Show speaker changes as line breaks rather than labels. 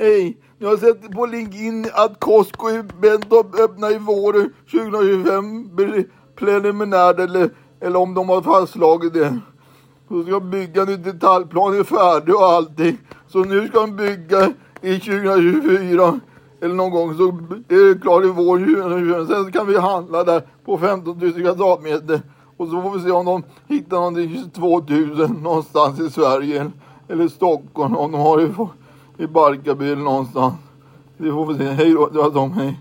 Hej! Jag har sett på LinkedIn att Costco i Bentorp öppnar i vår 2025 preliminärt eller, eller om de har fastslagit det. Så ska de bygga nu detaljplanen är färdig och allting. Så nu ska de bygga i 2024 eller någon gång så är det klart i vår 2025. Sen kan vi handla där på 15 000 kvadratmeter. Och så får vi se om de hittar någonting 22 000 någonstans i Sverige eller Stockholm om de har det i- Barkarby eller någonstans. Vi får väl se. Hej då, det var Tom, hej.